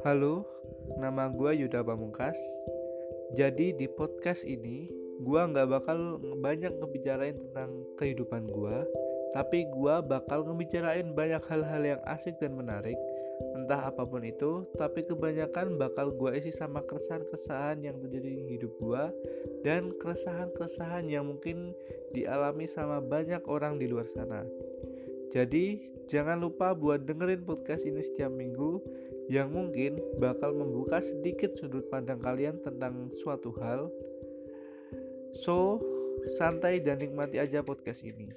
Halo, nama gue Yuda Pamungkas. Jadi di podcast ini gue nggak bakal banyak ngebicarain tentang kehidupan gue, tapi gue bakal ngebicarain banyak hal-hal yang asik dan menarik. Entah apa pun itu tapi kebanyakan bakal gue isi sama keresahan-keresahan yang terjadi di hidup gue dan keresahan-keresahan yang mungkin dialami sama banyak orang di luar sana. Jadi jangan lupa buat dengerin podcast ini setiap minggu yang mungkin bakal membuka sedikit sudut pandang kalian tentang suatu hal. So santai dan nikmati aja podcast ini